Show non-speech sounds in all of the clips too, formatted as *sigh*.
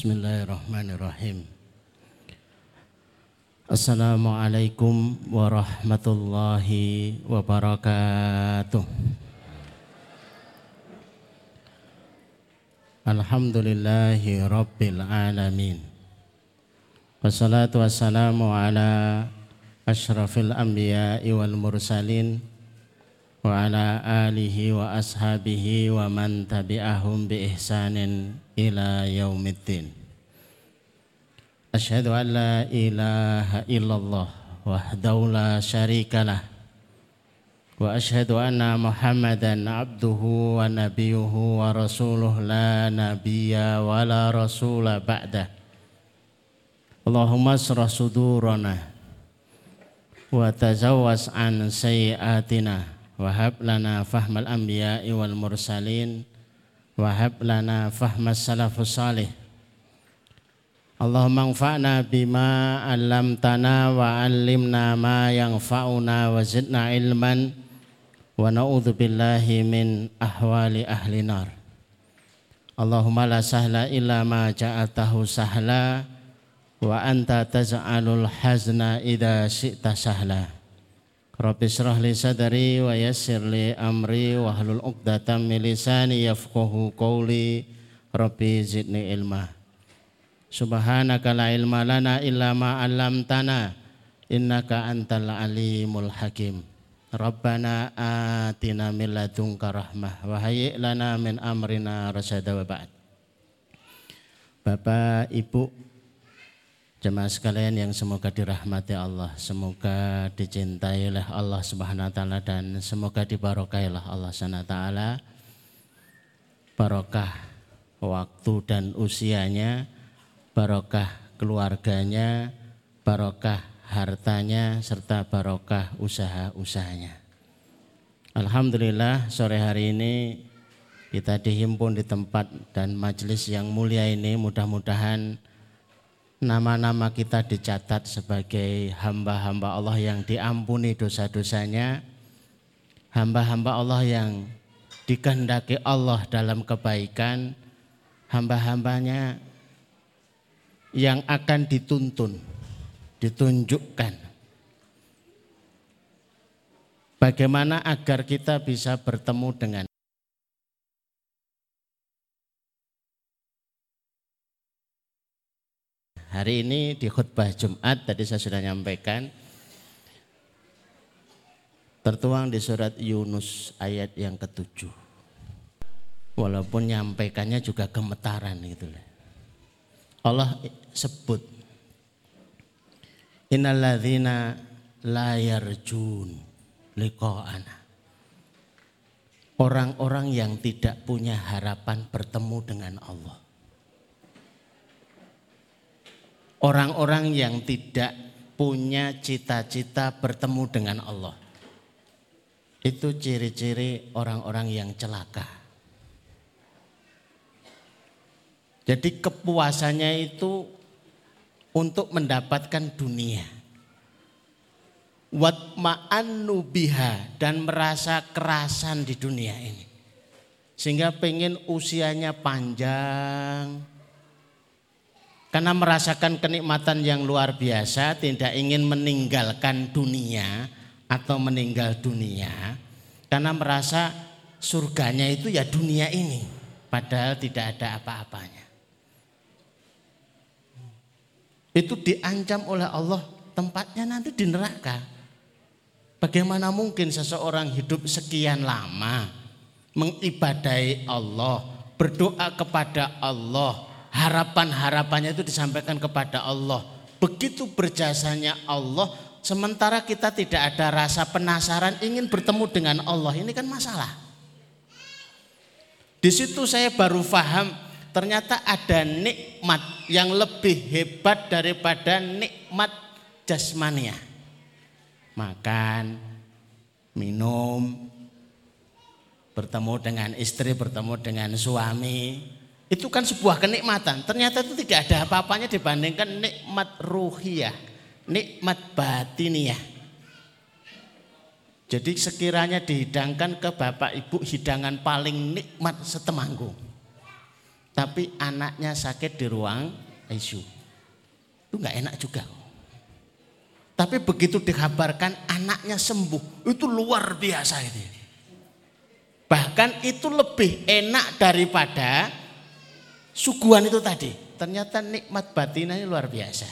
Bismillahirrahmanirrahim. Assalamualaikum warahmatullahi wabarakatuh. Alhamdulillahi rabbil alamin. Wassalatu wassalamu ala ashrafil anbiya'i wal mursalin wa ala alihi wa ashabihi wa man tabi'ahum bi ihsanin ila yaumiddin. Asyhadu an la ilaha illallah wahdahu la syarikalah wa asyhadu anna muhammadan abduhu wa nabiyuhu wa rasuluh la nabiyya wa la rasula ba'dah. Allahumma asrah sudurana wa tazawwas an sayyiatina wahab lana fahmal anbiya'i wal mursalin wahab lana fahmas salafus salih. Allahumma anfa'na bima 'allamtana wa 'allimna ma yanfa'una wa zidna ilman wa na'udzu billahi min ahwali ahli nar. Allahumma la sahla illa ma ja'altahu sahla Rabbi syrah li sadari wa yassir li amri wa hlul uqdatam min lisani yafqahu qawli. Rabbi zidni ilma. Subhanaka la ilma lana illa ma 'allamtana. Innaka antal alimul hakim. Rabbana atina min ladunka rahmah wa hayyi lana min amrina rasyada wa ba'd. Bapak, Ibu, Jemaah sekalian yang semoga dirahmati Allah, semoga dicintai oleh Allah Subhanahu wa taala dan semoga dibarokai oleh Allah Subhanahu wa taala. Barokah waktu dan usianya, barokah keluarganya, barokah hartanya serta barokah usaha-usahanya. Alhamdulillah sore hari ini kita dihimpun di tempat dan majelis yang mulia ini mudah-mudahan nama-nama kita dicatat sebagai hamba-hamba Allah yang diampuni dosa-dosanya, hamba-hamba Allah yang dikehendaki Allah dalam kebaikan, hamba-hambanya yang akan dituntun, ditunjukkan. Bagaimana agar kita bisa bertemu dengan Hari ini di khutbah Jumat tadi saya sudah nyampaikan tertuang di surat Yunus ayat yang ketujuh. Walaupun nyampaikannya juga gemetaran gitu Allah sebut Innalladzina la yarjun liqa'ana. Orang-orang yang tidak punya harapan bertemu dengan Allah. Orang-orang yang tidak punya cita-cita bertemu dengan Allah. Itu ciri-ciri orang-orang yang celaka. Jadi kepuasannya itu untuk mendapatkan dunia. Watma'annu biha dan merasa kerasan di dunia ini. Sehingga pengen usianya panjang, karena merasakan kenikmatan yang luar biasa, tidak ingin meninggalkan dunia atau meninggal dunia. Karena merasa surganya itu ya dunia ini, padahal tidak ada apa-apanya. Itu diancam oleh Allah tempatnya nanti di neraka. Bagaimana mungkin seseorang hidup sekian lama mengibadai Allah, berdoa kepada Allah, harapan-harapannya itu disampaikan kepada Allah. Begitu berjasanya Allah, sementara kita tidak ada rasa penasaran ingin bertemu dengan Allah. Ini kan masalah. Di situ saya baru paham ternyata ada nikmat yang lebih hebat daripada nikmat jasmania. Makan, minum, bertemu dengan istri, bertemu dengan suami, itu kan sebuah kenikmatan. Ternyata itu tidak ada apa-apanya dibandingkan nikmat ruhiyah, nikmat batiniah. Jadi sekiranya dihidangkan ke Bapak Ibu hidangan paling nikmat setemanggung. tapi anaknya sakit di ruang ICU. Itu nggak enak juga. Tapi begitu dikabarkan anaknya sembuh, itu luar biasa itu. Bahkan itu lebih enak daripada suguhan itu tadi. Ternyata nikmat batinnya luar biasa.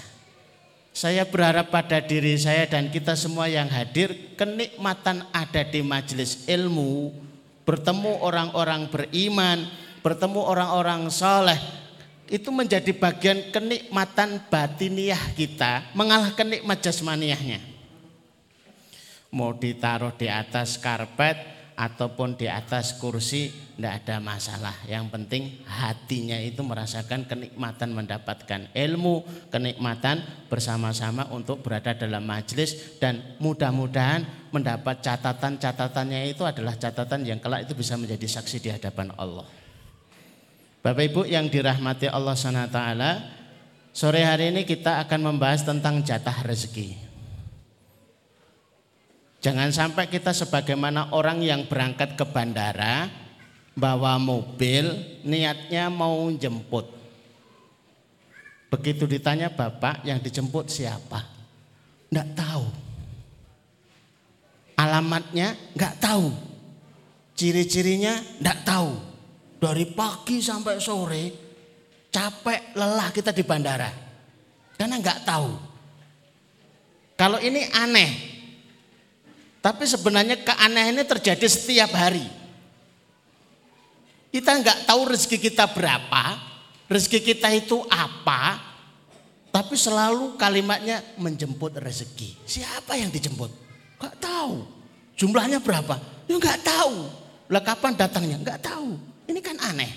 Saya berharap pada diri saya dan kita semua yang hadir kenikmatan ada di majelis ilmu, bertemu orang-orang beriman, bertemu orang-orang soleh, itu menjadi bagian kenikmatan batiniah kita mengalahkan nikmat jasmaniahnya. Mau ditaruh di atas karpet, ataupun di atas kursi tidak ada masalah. Yang penting hatinya itu merasakan kenikmatan mendapatkan ilmu, kenikmatan bersama-sama untuk berada dalam majelis dan mudah-mudahan mendapat catatan-catatannya itu adalah catatan yang kelak itu bisa menjadi saksi di hadapan Allah. Bapak Ibu yang dirahmati Allah SWT, sore hari ini kita akan membahas tentang jatah rezeki. Jangan sampai kita sebagaimana orang yang berangkat ke bandara bawa mobil niatnya mau jemput. Begitu ditanya bapak yang dijemput siapa? Enggak tahu. Alamatnya enggak tahu. Ciri-cirinya enggak tahu. Dari pagi sampai sore capek lelah kita di bandara. Karena enggak tahu. Kalau ini aneh, tapi sebenarnya keanehan ini terjadi setiap hari. Kita nggak tahu rezeki kita berapa, rezeki kita itu apa, tapi selalu kalimatnya menjemput rezeki. Siapa yang dijemput? Gak tahu. Jumlahnya berapa? Ya nggak tahu. Lah kapan datangnya? Nggak tahu. Ini kan aneh.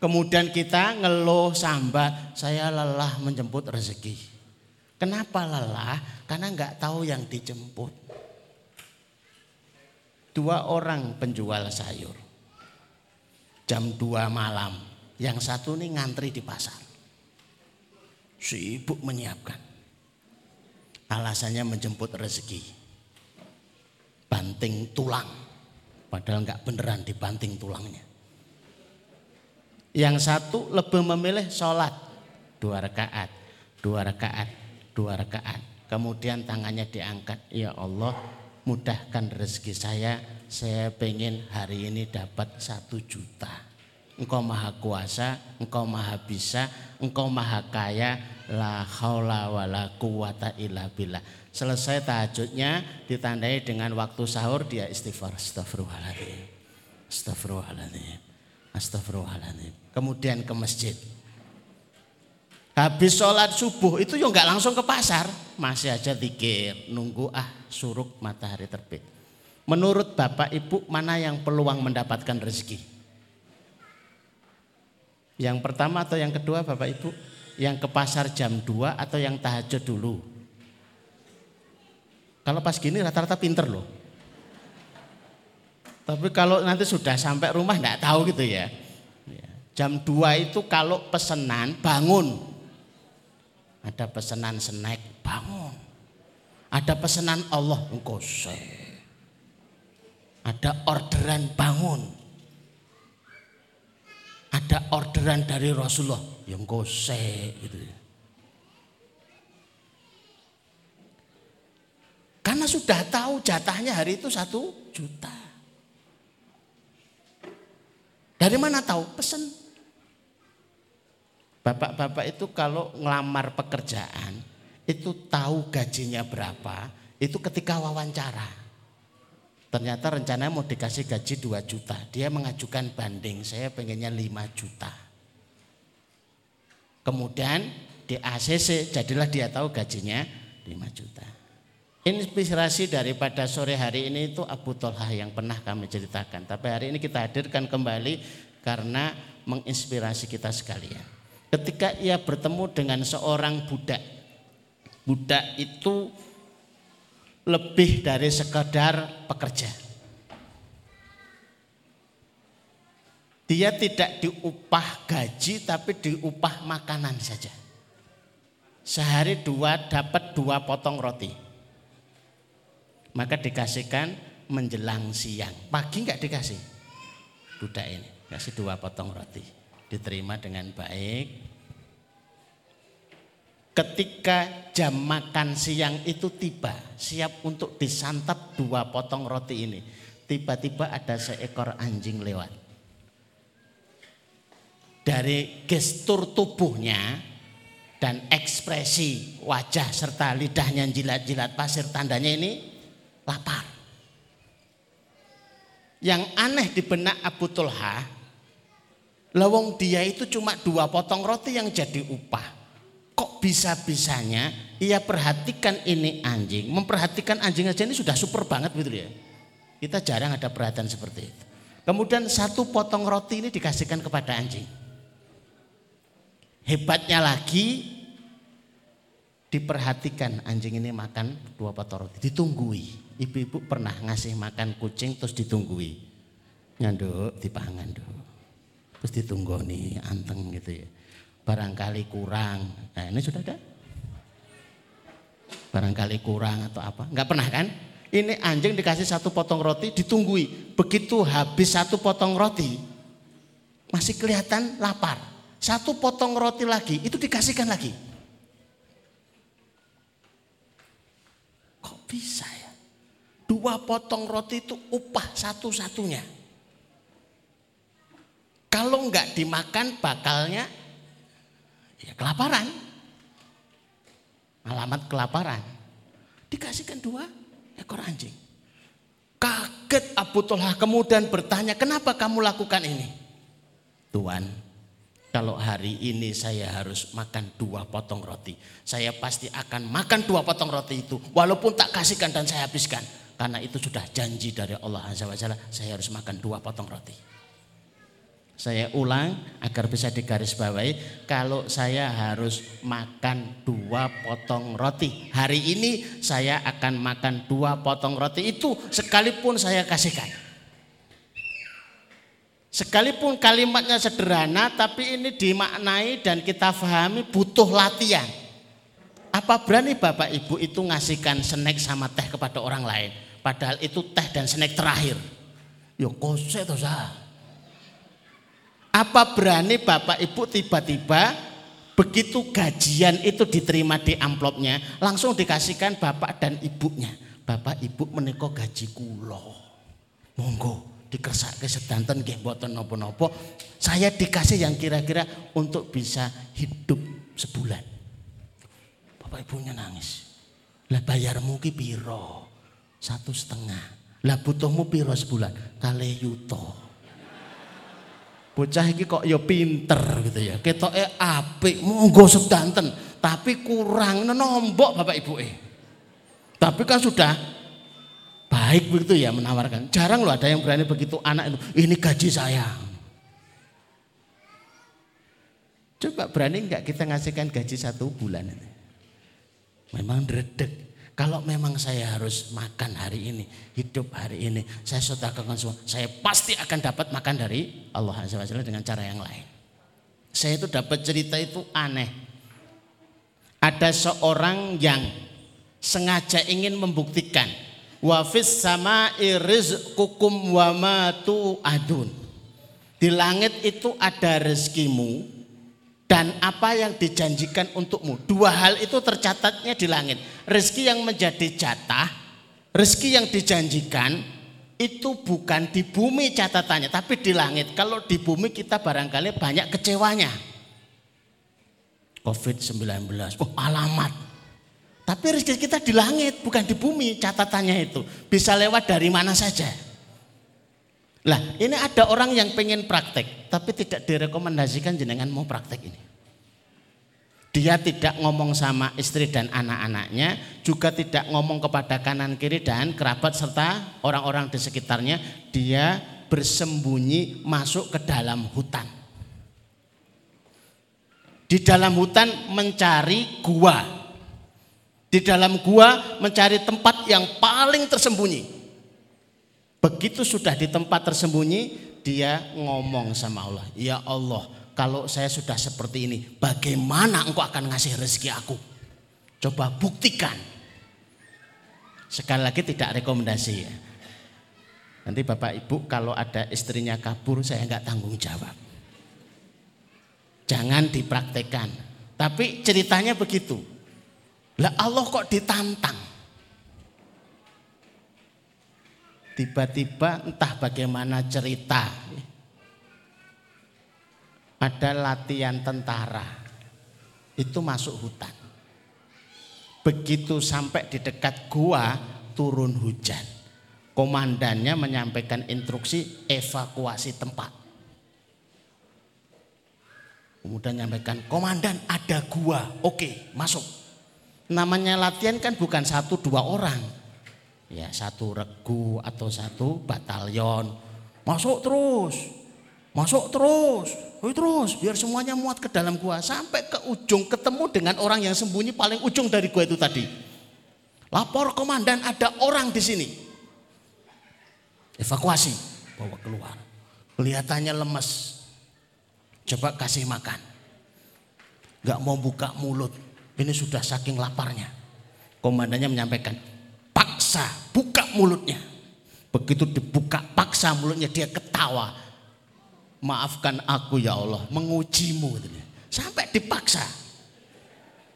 Kemudian kita ngeluh sambat, saya lelah menjemput rezeki. Kenapa lelah? Karena nggak tahu yang dijemput. Dua orang penjual sayur. Jam 2 malam. Yang satu nih ngantri di pasar. Sibuk menyiapkan. Alasannya menjemput rezeki. Banting tulang. Padahal nggak beneran dibanting tulangnya. Yang satu lebih memilih sholat. Dua rakaat. Dua rakaat dua rakaat. Kemudian tangannya diangkat, ya Allah mudahkan rezeki saya, saya pengen hari ini dapat satu juta. Engkau maha kuasa, engkau maha bisa, engkau maha kaya, la haula wa la quwata illa billah. Selesai tahajudnya ditandai dengan waktu sahur dia istighfar astagfirullahaladzim. Astagfirullahaladzim. Astagfirullahaladzim. Kemudian ke masjid. Habis sholat subuh itu ya nggak langsung ke pasar, masih aja dikir nunggu ah suruk matahari terbit. Menurut bapak ibu mana yang peluang mendapatkan rezeki? Yang pertama atau yang kedua bapak ibu? Yang ke pasar jam 2 atau yang tahajud dulu? Kalau pas gini rata-rata pinter loh. Tapi kalau nanti sudah sampai rumah enggak tahu gitu ya. Jam 2 itu kalau pesenan bangun ada pesanan snack, bangun. Ada pesanan Allah, engkau Ada orderan bangun. Ada orderan dari Rasulullah, yang engkau gitu. Karena sudah tahu jatahnya hari itu satu juta. Dari mana tahu? Pesen Bapak-bapak itu kalau ngelamar pekerjaan itu tahu gajinya berapa itu ketika wawancara. Ternyata rencananya mau dikasih gaji 2 juta. Dia mengajukan banding, saya pengennya 5 juta. Kemudian di ACC jadilah dia tahu gajinya 5 juta. Inspirasi daripada sore hari ini itu Abu Tolha yang pernah kami ceritakan. Tapi hari ini kita hadirkan kembali karena menginspirasi kita sekalian ketika ia bertemu dengan seorang budak. Budak itu lebih dari sekedar pekerja. Dia tidak diupah gaji tapi diupah makanan saja. Sehari dua dapat dua potong roti. Maka dikasihkan menjelang siang. Pagi nggak dikasih budak ini. Kasih dua potong roti. Diterima dengan baik. Ketika jam makan siang itu tiba, siap untuk disantap dua potong roti ini. Tiba-tiba ada seekor anjing lewat. Dari gestur tubuhnya dan ekspresi wajah serta lidahnya jilat-jilat pasir tandanya ini lapar. Yang aneh di benak Abu Tulha, lawang dia itu cuma dua potong roti yang jadi upah. Kok bisa-bisanya ia perhatikan ini anjing, memperhatikan anjing aja ini sudah super banget gitu ya. Kita jarang ada perhatian seperti itu. Kemudian satu potong roti ini dikasihkan kepada anjing. Hebatnya lagi diperhatikan anjing ini makan dua potong roti, ditunggui ibu-ibu pernah ngasih makan kucing terus ditunggui nyanduk dipangan dulu terus ditunggu nih anteng gitu ya. Barangkali kurang. Nah ini sudah ada? Barangkali kurang atau apa? Nggak pernah kan? Ini anjing dikasih satu potong roti ditunggui begitu habis satu potong roti masih kelihatan lapar. Satu potong roti lagi itu dikasihkan lagi. Kok bisa ya? Dua potong roti itu upah satu-satunya. Kalau nggak dimakan bakalnya ya kelaparan. Alamat kelaparan. Dikasihkan dua ekor anjing. Kaget Abu Talha kemudian bertanya, kenapa kamu lakukan ini? Tuan, kalau hari ini saya harus makan dua potong roti. Saya pasti akan makan dua potong roti itu. Walaupun tak kasihkan dan saya habiskan. Karena itu sudah janji dari Allah Azza wa Jalla, saya harus makan dua potong roti. Saya ulang agar bisa digarisbawahi, kalau saya harus makan dua potong roti. Hari ini saya akan makan dua potong roti itu sekalipun saya kasihkan. Sekalipun kalimatnya sederhana tapi ini dimaknai dan kita pahami butuh latihan. Apa berani Bapak Ibu itu ngasihkan snack sama teh kepada orang lain? Padahal itu teh dan snack terakhir. Yo kose tuh sah. Apa berani Bapak Ibu tiba-tiba begitu gajian itu diterima di amplopnya langsung dikasihkan Bapak dan Ibunya. Bapak Ibu menikah gaji kulo. Monggo ke sedanten nggih mboten napa-napa. Saya dikasih yang kira-kira untuk bisa hidup sebulan. Bapak ibunya nangis. Lah bayarmu ki piro? Satu setengah. Lah butuhmu piro sebulan? Kali yuto. Bocah iki kok ya pinter gitu ya. Ketoke apik, monggo sedanten, tapi kurang nombok Bapak Ibu eh. Tapi kan sudah baik begitu ya menawarkan. Jarang loh ada yang berani begitu anak itu, ini gaji saya. Coba berani nggak kita ngasihkan gaji satu bulan? Memang redek. Kalau memang saya harus makan hari ini, hidup hari ini, saya sedekahkan semua, saya pasti akan dapat makan dari Allah Azza dengan cara yang lain. Saya itu dapat cerita itu aneh. Ada seorang yang sengaja ingin membuktikan wafis sama iriz kukum wamatu adun. Di langit itu ada rezekimu, dan apa yang dijanjikan untukmu. Dua hal itu tercatatnya di langit. Rezeki yang menjadi jatah, rezeki yang dijanjikan itu bukan di bumi catatannya, tapi di langit. Kalau di bumi kita barangkali banyak kecewanya. Covid-19, oh alamat. Tapi rezeki kita di langit, bukan di bumi catatannya itu. Bisa lewat dari mana saja. Lah ini ada orang yang pengen praktek tapi tidak direkomendasikan jenengan mau praktek ini. Dia tidak ngomong sama istri dan anak-anaknya, juga tidak ngomong kepada kanan kiri dan kerabat serta orang-orang di sekitarnya. Dia bersembunyi masuk ke dalam hutan. Di dalam hutan mencari gua. Di dalam gua mencari tempat yang paling tersembunyi. Begitu sudah di tempat tersembunyi, dia ngomong sama Allah, "Ya Allah, kalau saya sudah seperti ini, bagaimana engkau akan ngasih rezeki aku? Coba buktikan." Sekali lagi tidak rekomendasi ya. Nanti Bapak Ibu kalau ada istrinya kabur saya nggak tanggung jawab. Jangan dipraktekkan. Tapi ceritanya begitu. Lah Allah kok ditantang. Tiba-tiba entah bagaimana cerita. Ada latihan tentara. Itu masuk hutan. Begitu sampai di dekat gua turun hujan komandannya menyampaikan instruksi evakuasi tempat. Kemudian menyampaikan, komandan ada gua, oke masuk. Namanya latihan kan bukan satu dua orang. Ya satu regu atau satu batalion. Masuk terus, masuk terus, terus biar semuanya muat ke dalam gua. Sampai ke ujung ketemu dengan orang yang sembunyi paling ujung dari gua itu tadi. Lapor komandan ada orang di sini. Evakuasi, bawa keluar. Kelihatannya lemes. Coba kasih makan. Gak mau buka mulut. Ini sudah saking laparnya. Komandannya menyampaikan, paksa buka mulutnya. Begitu dibuka paksa mulutnya dia ketawa. Maafkan aku ya Allah, mengujimu. Sampai dipaksa.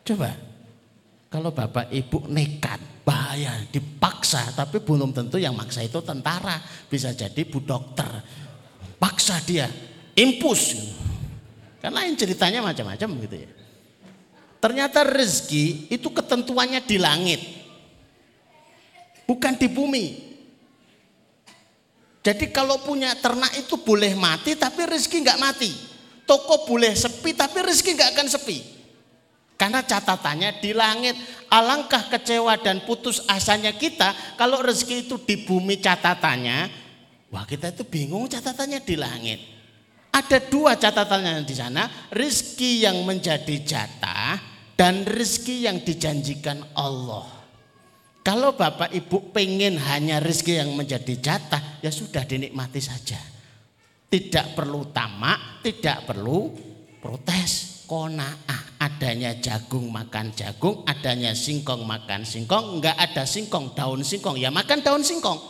Coba, kalau bapak ibu nekat, bahaya, dipaksa, tapi belum tentu yang maksa itu tentara, bisa jadi bu dokter. Paksa dia, impus. Karena lain ceritanya macam-macam gitu ya. Ternyata rezeki itu ketentuannya di langit. Bukan di bumi. Jadi kalau punya ternak itu boleh mati tapi rezeki nggak mati. Toko boleh sepi tapi rezeki nggak akan sepi. Karena catatannya di langit. Alangkah kecewa dan putus asanya kita kalau rezeki itu di bumi catatannya. Wah kita itu bingung catatannya di langit. Ada dua catatannya di sana. Rezeki yang menjadi jatah dan rezeki yang dijanjikan Allah. Kalau Bapak Ibu pengen hanya rezeki yang menjadi jatah, ya sudah dinikmati saja. Tidak perlu tamak, tidak perlu protes, konaah adanya jagung makan jagung, adanya singkong makan singkong, enggak ada singkong, daun singkong, ya makan daun singkong.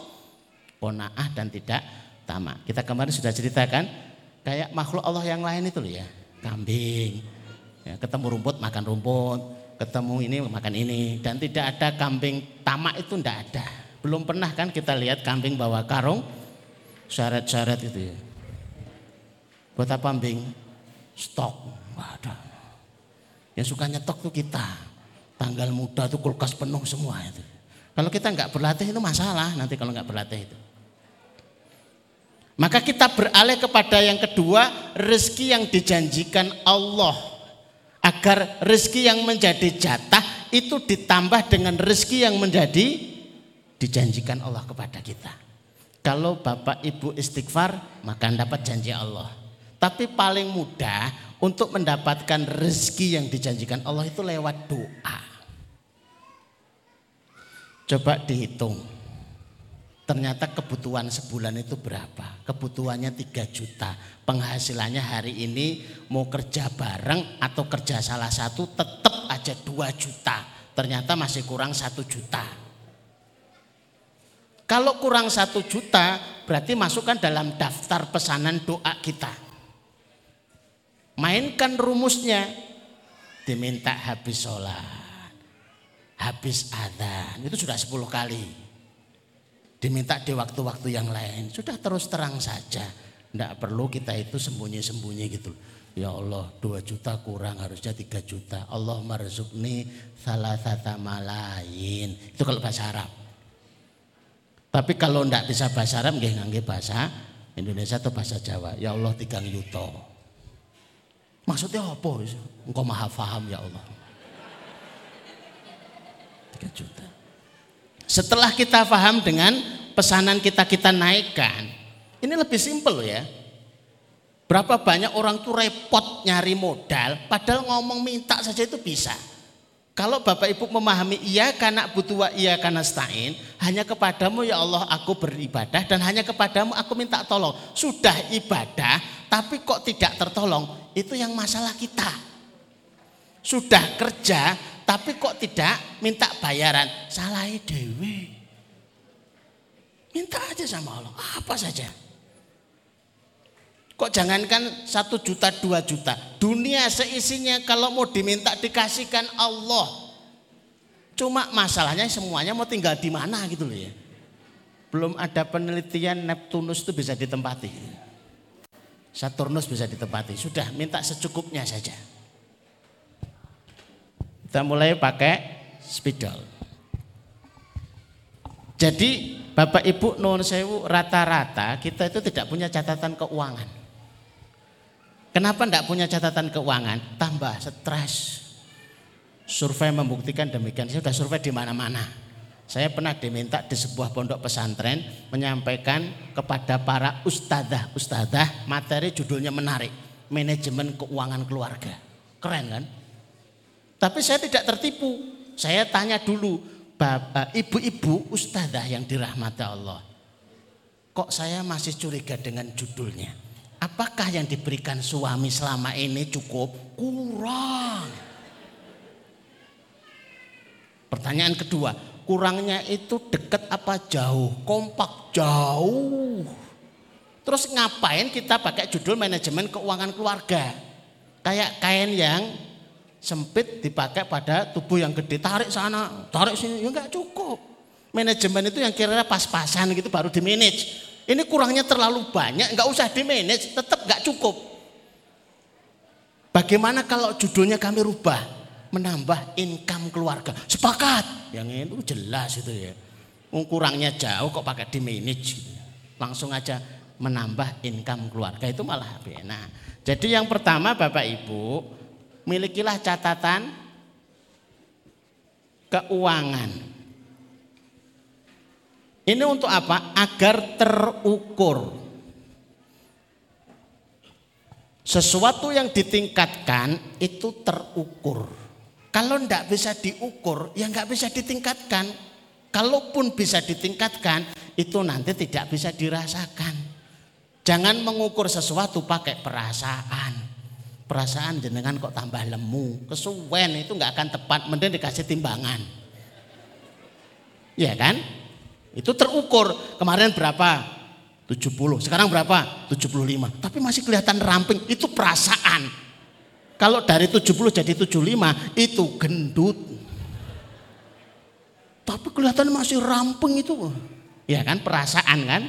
Ponaah dan tidak tamak. Kita kemarin sudah ceritakan kayak makhluk Allah yang lain itu loh ya, kambing. Ya, ketemu rumput makan rumput, ketemu ini makan ini dan tidak ada kambing tamak itu enggak ada. Belum pernah kan kita lihat kambing bawa karung syarat-syarat itu ya. Buat apa kambing? Stok. Waduh yang suka nyetok tuh kita. Tanggal muda tuh kulkas penuh semua itu. Kalau kita nggak berlatih itu masalah nanti kalau nggak berlatih itu. Maka kita beralih kepada yang kedua, rezeki yang dijanjikan Allah. Agar rezeki yang menjadi jatah itu ditambah dengan rezeki yang menjadi dijanjikan Allah kepada kita. Kalau Bapak Ibu istighfar, maka dapat janji Allah. Tapi paling mudah untuk mendapatkan rezeki yang dijanjikan Allah itu lewat doa. Coba dihitung. Ternyata kebutuhan sebulan itu berapa? Kebutuhannya 3 juta. Penghasilannya hari ini mau kerja bareng atau kerja salah satu tetap aja 2 juta. Ternyata masih kurang 1 juta. Kalau kurang 1 juta berarti masukkan dalam daftar pesanan doa kita. Mainkan rumusnya. Diminta habis sholat. Habis adzan. Itu sudah 10 kali. Diminta di waktu-waktu yang lain. Sudah terus terang saja. Tidak perlu kita itu sembunyi-sembunyi gitu. Ya Allah 2 juta kurang harusnya 3 juta. Allah marzukni salah satu malain. Itu kalau bahasa Arab. Tapi kalau tidak bisa bahasa Arab, nggih bahasa Indonesia atau bahasa Jawa. Ya Allah tigang yuto. Maksudnya apa? Engkau maha faham ya Allah. 3 juta. Setelah kita paham dengan pesanan kita kita naikkan. Ini lebih simpel ya. Berapa banyak orang tuh repot nyari modal, padahal ngomong minta saja itu bisa. Kalau Bapak Ibu memahami iya karena butuh iya karena stain, hanya kepadamu ya Allah aku beribadah dan hanya kepadamu aku minta tolong. Sudah ibadah tapi kok tidak tertolong, itu yang masalah kita. Sudah kerja tapi kok tidak minta bayaran, salah dewi. Minta aja sama Allah, apa saja. Kok jangankan satu juta, dua juta. Dunia seisinya kalau mau diminta dikasihkan Allah. Cuma masalahnya semuanya mau tinggal di mana gitu loh ya. Belum ada penelitian Neptunus itu bisa ditempati. Saturnus bisa ditempati. Sudah minta secukupnya saja. Kita mulai pakai spidol. Jadi Bapak Ibu non sewu rata-rata kita itu tidak punya catatan keuangan. Kenapa tidak punya catatan keuangan? Tambah stres. Survei membuktikan demikian. Saya sudah survei di mana-mana. Saya pernah diminta di sebuah pondok pesantren menyampaikan kepada para ustadzah ustadzah materi judulnya menarik, manajemen keuangan keluarga. Keren kan? Tapi saya tidak tertipu. Saya tanya dulu, bapak, ibu-ibu ustadzah yang dirahmati Allah. Kok saya masih curiga dengan judulnya? Apakah yang diberikan suami selama ini cukup? Kurang. Pertanyaan kedua, kurangnya itu deket apa jauh? Kompak jauh. Terus ngapain kita pakai judul manajemen keuangan keluarga? Kayak kain yang sempit dipakai pada tubuh yang gede. Tarik sana, tarik sini, ya enggak cukup. Manajemen itu yang kira-kira pas-pasan gitu baru di manage. Ini kurangnya terlalu banyak, nggak usah di manage, tetap nggak cukup. Bagaimana kalau judulnya kami rubah? Menambah income keluarga. Sepakat. Yang itu jelas itu ya. Kurangnya jauh kok pakai di manage. Gitu. Langsung aja menambah income keluarga itu malah Nah, jadi yang pertama Bapak Ibu, milikilah catatan keuangan. Ini untuk apa? Agar terukur. Sesuatu yang ditingkatkan itu terukur. Kalau tidak bisa diukur, ya nggak bisa ditingkatkan. Kalaupun bisa ditingkatkan, itu nanti tidak bisa dirasakan. Jangan mengukur sesuatu pakai perasaan. Perasaan jenengan kok tambah lemu, kesuwen itu nggak akan tepat, mending dikasih timbangan. Ya kan? Itu terukur. Kemarin berapa? 70. Sekarang berapa? 75. Tapi masih kelihatan ramping. Itu perasaan. Kalau dari 70 jadi 75 itu gendut. Tapi kelihatan masih ramping itu. Ya kan perasaan kan?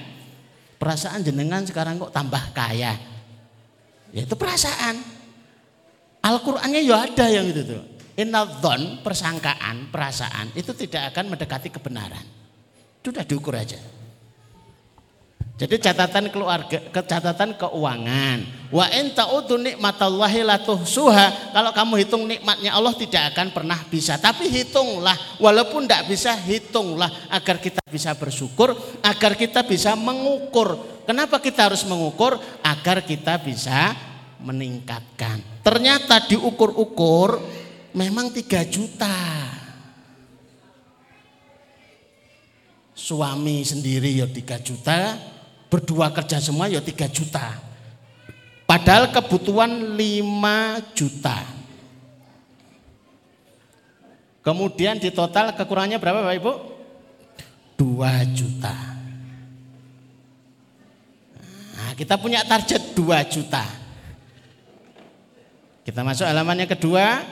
Perasaan jenengan sekarang kok tambah kaya. Ya itu perasaan. Al-Qur'annya ya ada yang itu tuh. Inadhon persangkaan, perasaan itu tidak akan mendekati kebenaran. Sudah diukur aja. Jadi catatan keluarga, catatan keuangan. Wa in nikmatallahi suha. Kalau kamu hitung nikmatnya Allah tidak akan pernah bisa. Tapi hitunglah, walaupun tidak bisa hitunglah agar kita bisa bersyukur, agar kita bisa mengukur. Kenapa kita harus mengukur? Agar kita bisa meningkatkan. Ternyata diukur-ukur memang 3 juta. suami sendiri ya 3 juta, berdua kerja semua ya 3 juta. Padahal kebutuhan 5 juta. Kemudian di total kekurangannya berapa Bapak Ibu? 2 juta. Nah, kita punya target 2 juta. Kita masuk halamannya kedua.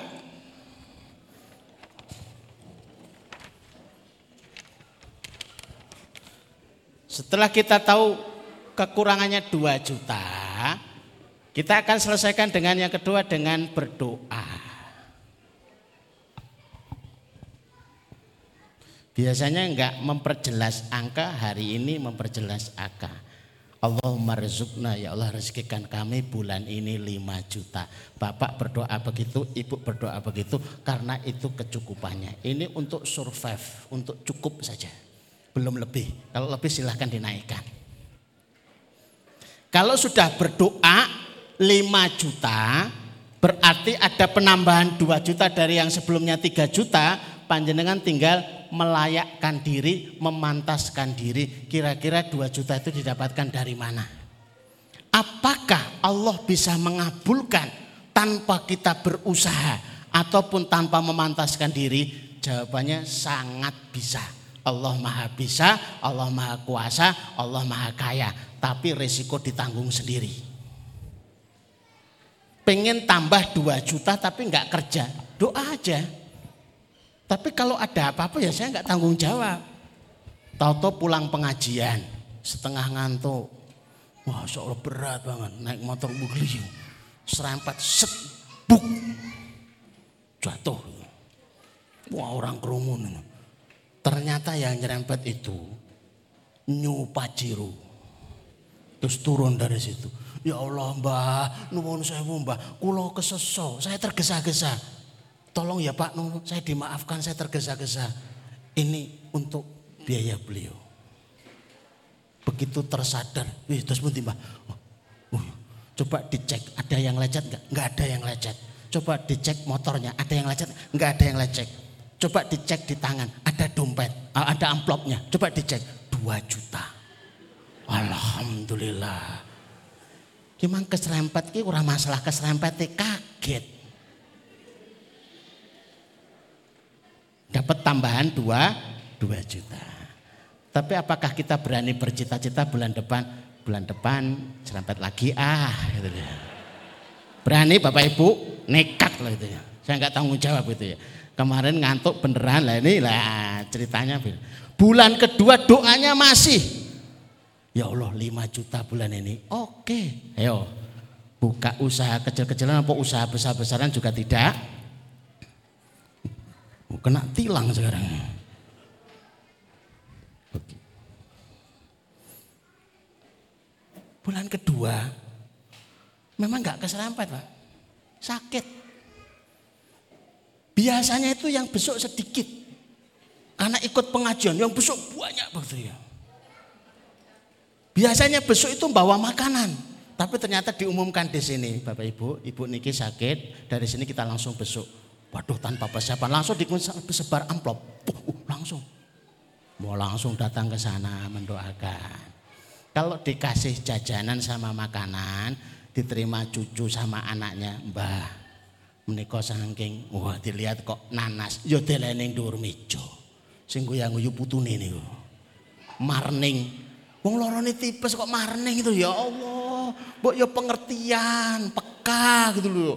Setelah kita tahu kekurangannya 2 juta, kita akan selesaikan dengan yang kedua dengan berdoa. Biasanya enggak memperjelas angka, hari ini memperjelas angka. Allahumma rizukna ya Allah rezekikan kami bulan ini 5 juta. Bapak berdoa begitu, ibu berdoa begitu karena itu kecukupannya. Ini untuk survive, untuk cukup saja belum lebih. Kalau lebih silahkan dinaikkan. Kalau sudah berdoa 5 juta, berarti ada penambahan 2 juta dari yang sebelumnya 3 juta, panjenengan tinggal melayakkan diri, memantaskan diri. Kira-kira 2 juta itu didapatkan dari mana? Apakah Allah bisa mengabulkan tanpa kita berusaha ataupun tanpa memantaskan diri? Jawabannya sangat bisa. Allah maha bisa, Allah maha kuasa, Allah maha kaya. Tapi resiko ditanggung sendiri. Pengen tambah 2 juta tapi nggak kerja, doa aja. Tapi kalau ada apa-apa ya saya nggak tanggung jawab. Tahu-tahu pulang pengajian, setengah ngantuk. Wah seolah berat banget, naik motor bugli. Serempet, set, buk. Jatuh. Wah orang kerumun. Ternyata yang nyerempet itu Pajero. Terus turun dari situ. Ya Allah mbah, nuwun saya mbah, kulo keseso, saya tergesa-gesa. Tolong ya Pak, nuwun saya dimaafkan, saya tergesa-gesa. Ini untuk biaya beliau. Begitu tersadar, wih terus pun tiba, uh, coba dicek ada yang lecet nggak? Nggak ada yang lecet. Coba dicek motornya, ada yang lecet? Nggak ada yang lecet. Coba dicek di tangan, ada dompet, ada amplopnya. Coba dicek, 2 juta. Alhamdulillah. Gimana keserempet ora masalah keserempet kaget. Dapat tambahan 2 2 juta. Tapi apakah kita berani bercita-cita bulan depan bulan depan serempet lagi ah gitu ya. Berani Bapak Ibu nekat lah itu ya. Saya nggak tanggung jawab itu ya. Kemarin ngantuk beneran lah ini lah ceritanya. Bulan kedua doanya masih. Ya Allah 5 juta bulan ini. Oke, ayo buka usaha kecil-kecilan apa usaha besar-besaran juga tidak. Kena tilang sekarang. Bulan kedua memang nggak keserempet pak, sakit. Biasanya itu yang besok sedikit. Karena ikut pengajian yang besok banyak ya. Biasanya besok itu bawa makanan. Tapi ternyata diumumkan di sini, Bapak Ibu, Ibu Niki sakit, dari sini kita langsung besok. Waduh tanpa persiapan, langsung disebar amplop. Uh, langsung. Mau langsung datang ke sana mendoakan. Kalau dikasih jajanan sama makanan, diterima cucu sama anaknya, Mbah menika saking wah dilihat kok nanas. Ya delene dhuwur meja. Sing yang guyu putune niku. Marning. Wong lorone tipes kok marning itu. Ya Allah mbok ya pengertian peka gitu loh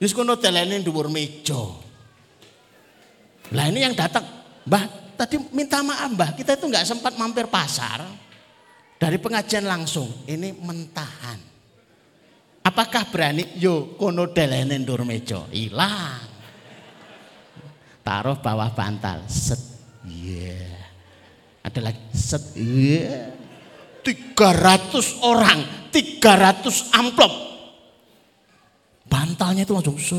wis kono delene dhuwur meja lah ini yang datang mbah tadi minta maaf mbah kita itu nggak sempat mampir pasar dari pengajian langsung ini mentahan Apakah berani? Yo kono delene ndur meja. Hilang. Taruh bawah bantal. Set. Yeah. Ada lagi. Set. Yeah. 300 orang, 300 amplop. Bantalnya itu langsung set.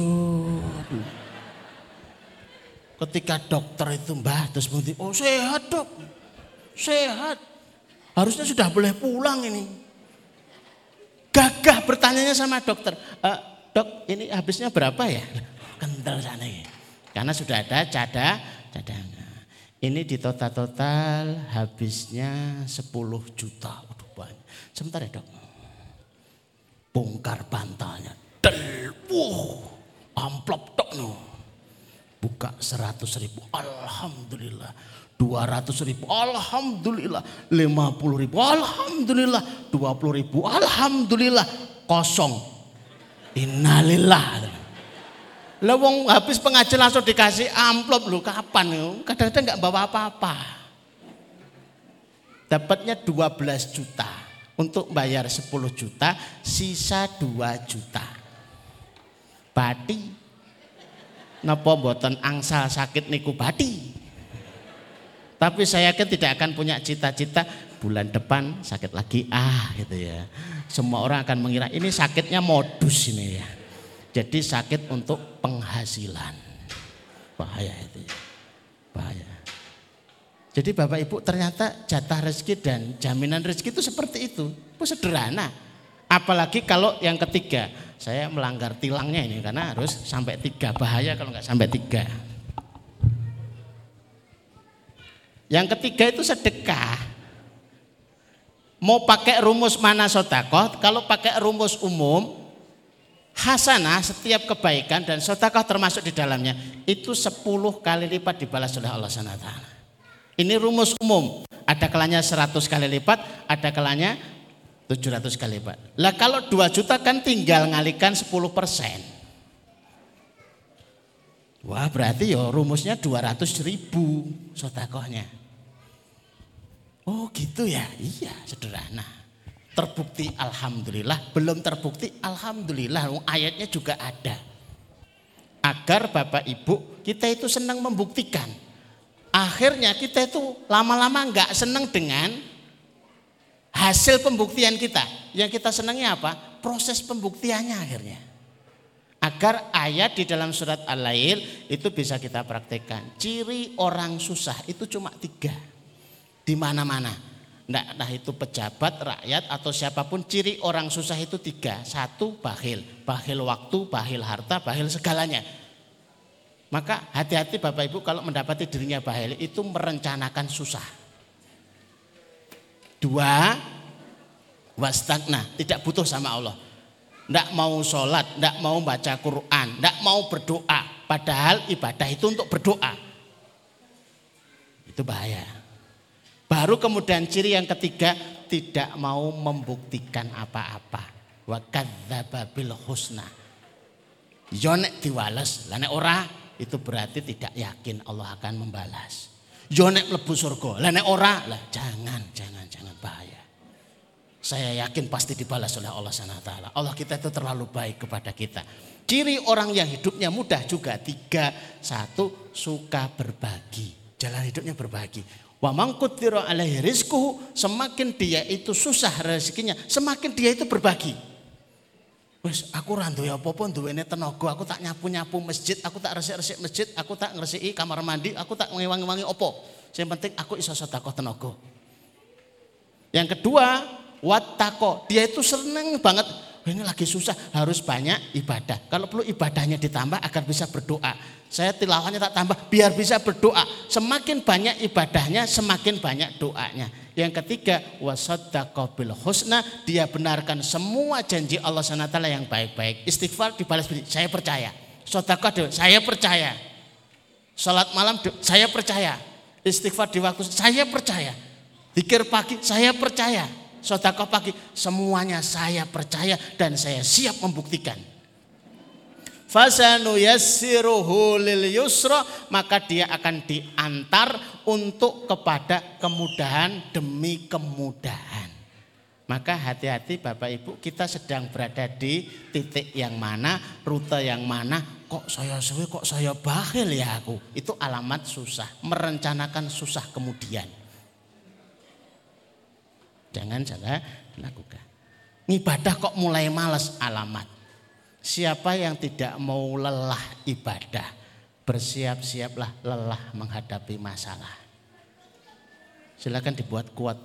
Ketika dokter itu mbah terus mengatakan, oh sehat dok, sehat. Harusnya sudah boleh pulang ini. Gagah bertanyanya sama dokter. E, dok ini habisnya berapa ya? *laughs* Kental sana ya. Karena sudah ada cada, cadangan. Ini di total-total habisnya 10 juta. Waduh banyak. Sebentar ya dok. Bongkar bantalnya. Del, amplop dok no. Buka 100 ribu. Alhamdulillah 200 ribu, Alhamdulillah. 50 ribu, Alhamdulillah. 20 ribu, Alhamdulillah. Kosong. Innalillah. Lewong habis pengajian langsung dikasih amplop lu kapan? Kadang-kadang nggak bawa apa-apa. Dapatnya 12 juta. Untuk bayar 10 juta, sisa 2 juta. Bati. Napa mboten angsal sakit niku bati? Tapi saya yakin tidak akan punya cita-cita bulan depan sakit lagi ah gitu ya. Semua orang akan mengira ini sakitnya modus ini ya. Jadi sakit untuk penghasilan. Bahaya itu ya. Bahaya. Jadi Bapak Ibu ternyata jatah rezeki dan jaminan rezeki itu seperti itu. Itu sederhana. Apalagi kalau yang ketiga, saya melanggar tilangnya ini karena harus sampai tiga bahaya kalau nggak sampai tiga. Yang ketiga itu sedekah. Mau pakai rumus mana sotakoh? Kalau pakai rumus umum, hasanah setiap kebaikan dan sotakoh termasuk di dalamnya itu 10 kali lipat dibalas oleh Allah SWT. Ini rumus umum. Ada kelanya 100 kali lipat, ada kelanya 700 kali lipat. Lah kalau 2 juta kan tinggal ngalikan 10 persen. Wah berarti ya rumusnya 200 ribu sotakohnya. Oh gitu ya, iya sederhana. Terbukti Alhamdulillah, belum terbukti Alhamdulillah, ayatnya juga ada. Agar Bapak Ibu kita itu senang membuktikan. Akhirnya kita itu lama-lama nggak senang dengan hasil pembuktian kita. Yang kita senangnya apa? Proses pembuktiannya akhirnya. Agar ayat di dalam surat Al-Lail itu bisa kita praktekkan. Ciri orang susah itu cuma tiga. Di mana-mana. Nah, nah itu pejabat, rakyat atau siapa pun ciri orang susah itu tiga. Satu bahil. Bahil waktu, bahil harta, bahil segalanya. Maka hati-hati Bapak Ibu kalau mendapati dirinya bahil itu merencanakan susah. Dua, wastagna, tidak butuh sama Allah. Tidak mau sholat, tidak mau baca Quran, tidak mau berdoa. Padahal ibadah itu untuk berdoa. Itu bahaya. Baru kemudian ciri yang ketiga, tidak mau membuktikan apa-apa. Wa bil husna. Yonek diwales, lane ora itu berarti tidak yakin Allah akan membalas. Yonek lebu surga, lane ora lah jangan, jangan, jangan bahaya. Saya yakin pasti dibalas oleh Allah SWT. Allah kita itu terlalu baik kepada kita. Ciri orang yang hidupnya mudah juga tiga. Satu, suka berbagi. Jalan hidupnya berbagi. Wa mangkutiro alaihi. Semakin dia itu susah rezekinya. Semakin dia itu berbagi. Wes aku randu ya apa-apa duwene tenaga, aku tak nyapu-nyapu masjid, aku tak resik-resik masjid, aku tak ngresiki kamar mandi, aku tak ngewangi-wangi opo. Yang penting aku iso sedekah tenaga. Yang kedua, watako. Dia itu seneng banget. Ini lagi susah, harus banyak ibadah. Kalau perlu ibadahnya ditambah agar bisa berdoa. Saya tilawahnya tak tambah biar bisa berdoa. Semakin banyak ibadahnya, semakin banyak doanya. Yang ketiga, bil husna, dia benarkan semua janji Allah SWT yang baik-baik. Istighfar dibalas saya percaya. Sedekah saya percaya. Salat malam saya percaya. Istighfar di waktu saya percaya. Dikir pagi saya percaya sodakoh pagi, semuanya saya percaya dan saya siap membuktikan. Fasanu yassiruhu lil yusra maka dia akan diantar untuk kepada kemudahan demi kemudahan. Maka hati-hati Bapak Ibu kita sedang berada di titik yang mana, rute yang mana, kok saya suwe, kok saya bakhil ya aku. Itu alamat susah, merencanakan susah kemudian. Jangan jangan lakukan. Ibadah kok mulai males alamat. Siapa yang tidak mau lelah ibadah, bersiap-siaplah lelah menghadapi masalah. Silakan dibuat kuat.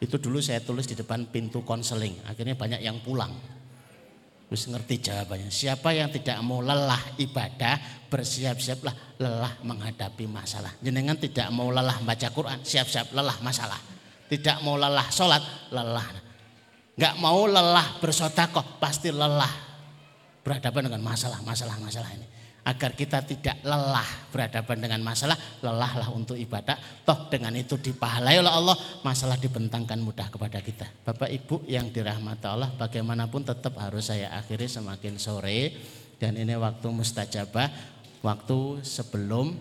Itu dulu saya tulis di depan pintu konseling. Akhirnya banyak yang pulang. Terus ngerti jawabannya. Siapa yang tidak mau lelah ibadah, bersiap-siaplah lelah menghadapi masalah. Jenengan tidak mau lelah baca Quran, siap-siap lelah masalah. Tidak mau lelah sholat, lelah. Nggak mau lelah bersotakoh, pasti lelah. Berhadapan dengan masalah, masalah, masalah ini. Agar kita tidak lelah berhadapan dengan masalah, lelahlah untuk ibadah. Toh dengan itu dipahalai oleh Allah, masalah dibentangkan mudah kepada kita. Bapak Ibu yang dirahmati Allah, bagaimanapun tetap harus saya akhiri semakin sore. Dan ini waktu mustajabah, waktu sebelum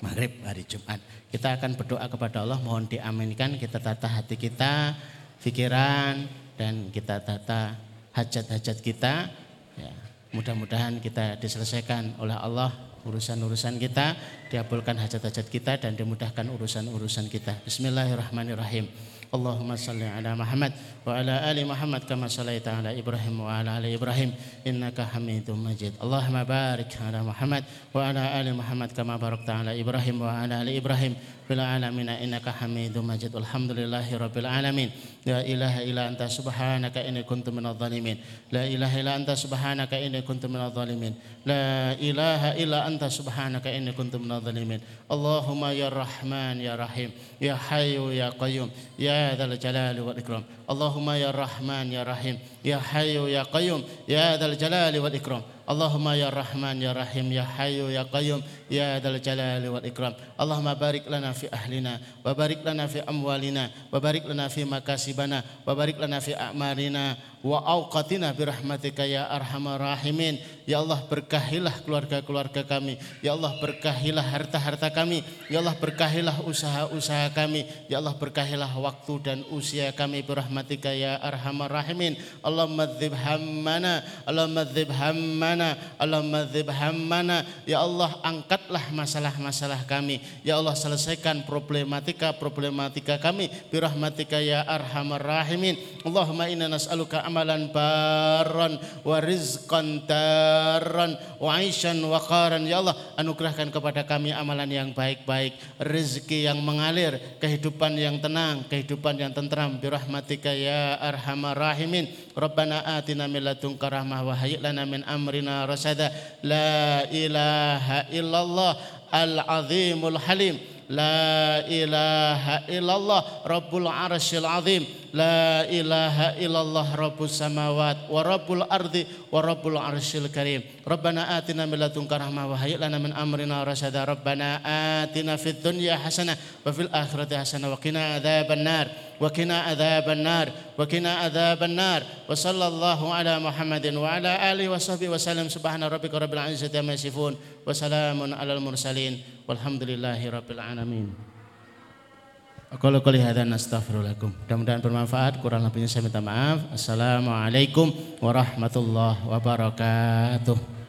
maghrib hari Jumat. Kita akan berdoa kepada Allah, mohon diaminkan kita tata hati kita, pikiran, dan kita tata hajat-hajat kita. Ya, mudah-mudahan kita diselesaikan oleh Allah urusan-urusan kita, diabulkan hajat-hajat kita dan dimudahkan urusan-urusan kita. Bismillahirrahmanirrahim. Allahumma salli ala Muhammad wa ala ali Muhammad kama sallaita ala Ibrahim wa ala ali Ibrahim innaka Hamidum Majid. Allahumma barik ala Muhammad wa ala ali Muhammad kama barakta ala Ibrahim wa ala ali Ibrahim fil alamin innaka Hamidum Majid. Alhamdulillahi rabbil alamin. La ilaha illa anta subhanaka inni kuntu minadh dhalimin. La ilaha illa anta subhanaka inni kuntu minadh dhalimin. La ilaha illa anta subhanaka inni kuntu minadh dhalimin. Allahumma ya Rahman ya Rahim ya Hayyu ya Qayyum ya يا ذا الجلال والإكرام. اللهم يا رحمن يا رحيم يا حي يا قيوم يا ذا الجلال والإكرام. Allahumma ya Rahman ya Rahim ya Hayyu ya Qayyum ya Dzal Jalali wal Ikram. Allahumma barik lana fi ahlina wa barik lana fi amwalina wa barik lana fi makasibana wa barik lana fi a'marina wa auqatina birahmatika ya arhamar rahimin. Ya Allah berkahilah keluarga-keluarga kami. Ya Allah berkahilah harta-harta kami. Ya Allah berkahilah usaha-usaha kami. Ya Allah berkahilah waktu dan usia kami birahmatika ya arhamar rahimin. Allahumma dzib hammana Allahumma dzib hammana Allahumma dzib hammana. Ya Allah angkatlah masalah-masalah kami. Ya Allah selesaikan problematika-problematika kami. Birahmatika ya arhamar rahimin. Allahumma inna nas'aluka amalan baran wa rizqan taran wa aishan wa qaran. Ya Allah anugerahkan kepada kami amalan yang baik-baik rezeki yang mengalir kehidupan yang tenang kehidupan yang tentram. Birahmatika ya arhamar rahimin. Rabbana atina min ladunka rahmah wa min أمرنا رشدا لا إله إلا الله العظيم الحليم. لا إله إلا الله رب العرش العظيم. La ilaha illallah Rabbus samawat Wa Rabbul ardi Wa Rabbul arshil karim. Rabbana atina min ladunka rahmah Wa hayyi lana min amrina rasada Rabbana atina fid dunya hasanah Wa fil akhirati hasanah Wa qina adhaban nar Wa qina adhaban nar Wa qina adhaban nar. Wa sallallahu ala Muhammadin Wa ala alihi wa sahbihi wa salam Subhana rabbika rabbil izzati amma yasifun Wa salamun alal mursalin Walhamdulillahi rabbil alamin. Aku qouli hadza nastaghfirullakum. Mudah-mudahan bermanfaat. Kurang lebihnya saya minta maaf. Assalamualaikum warahmatullahi wabarakatuh.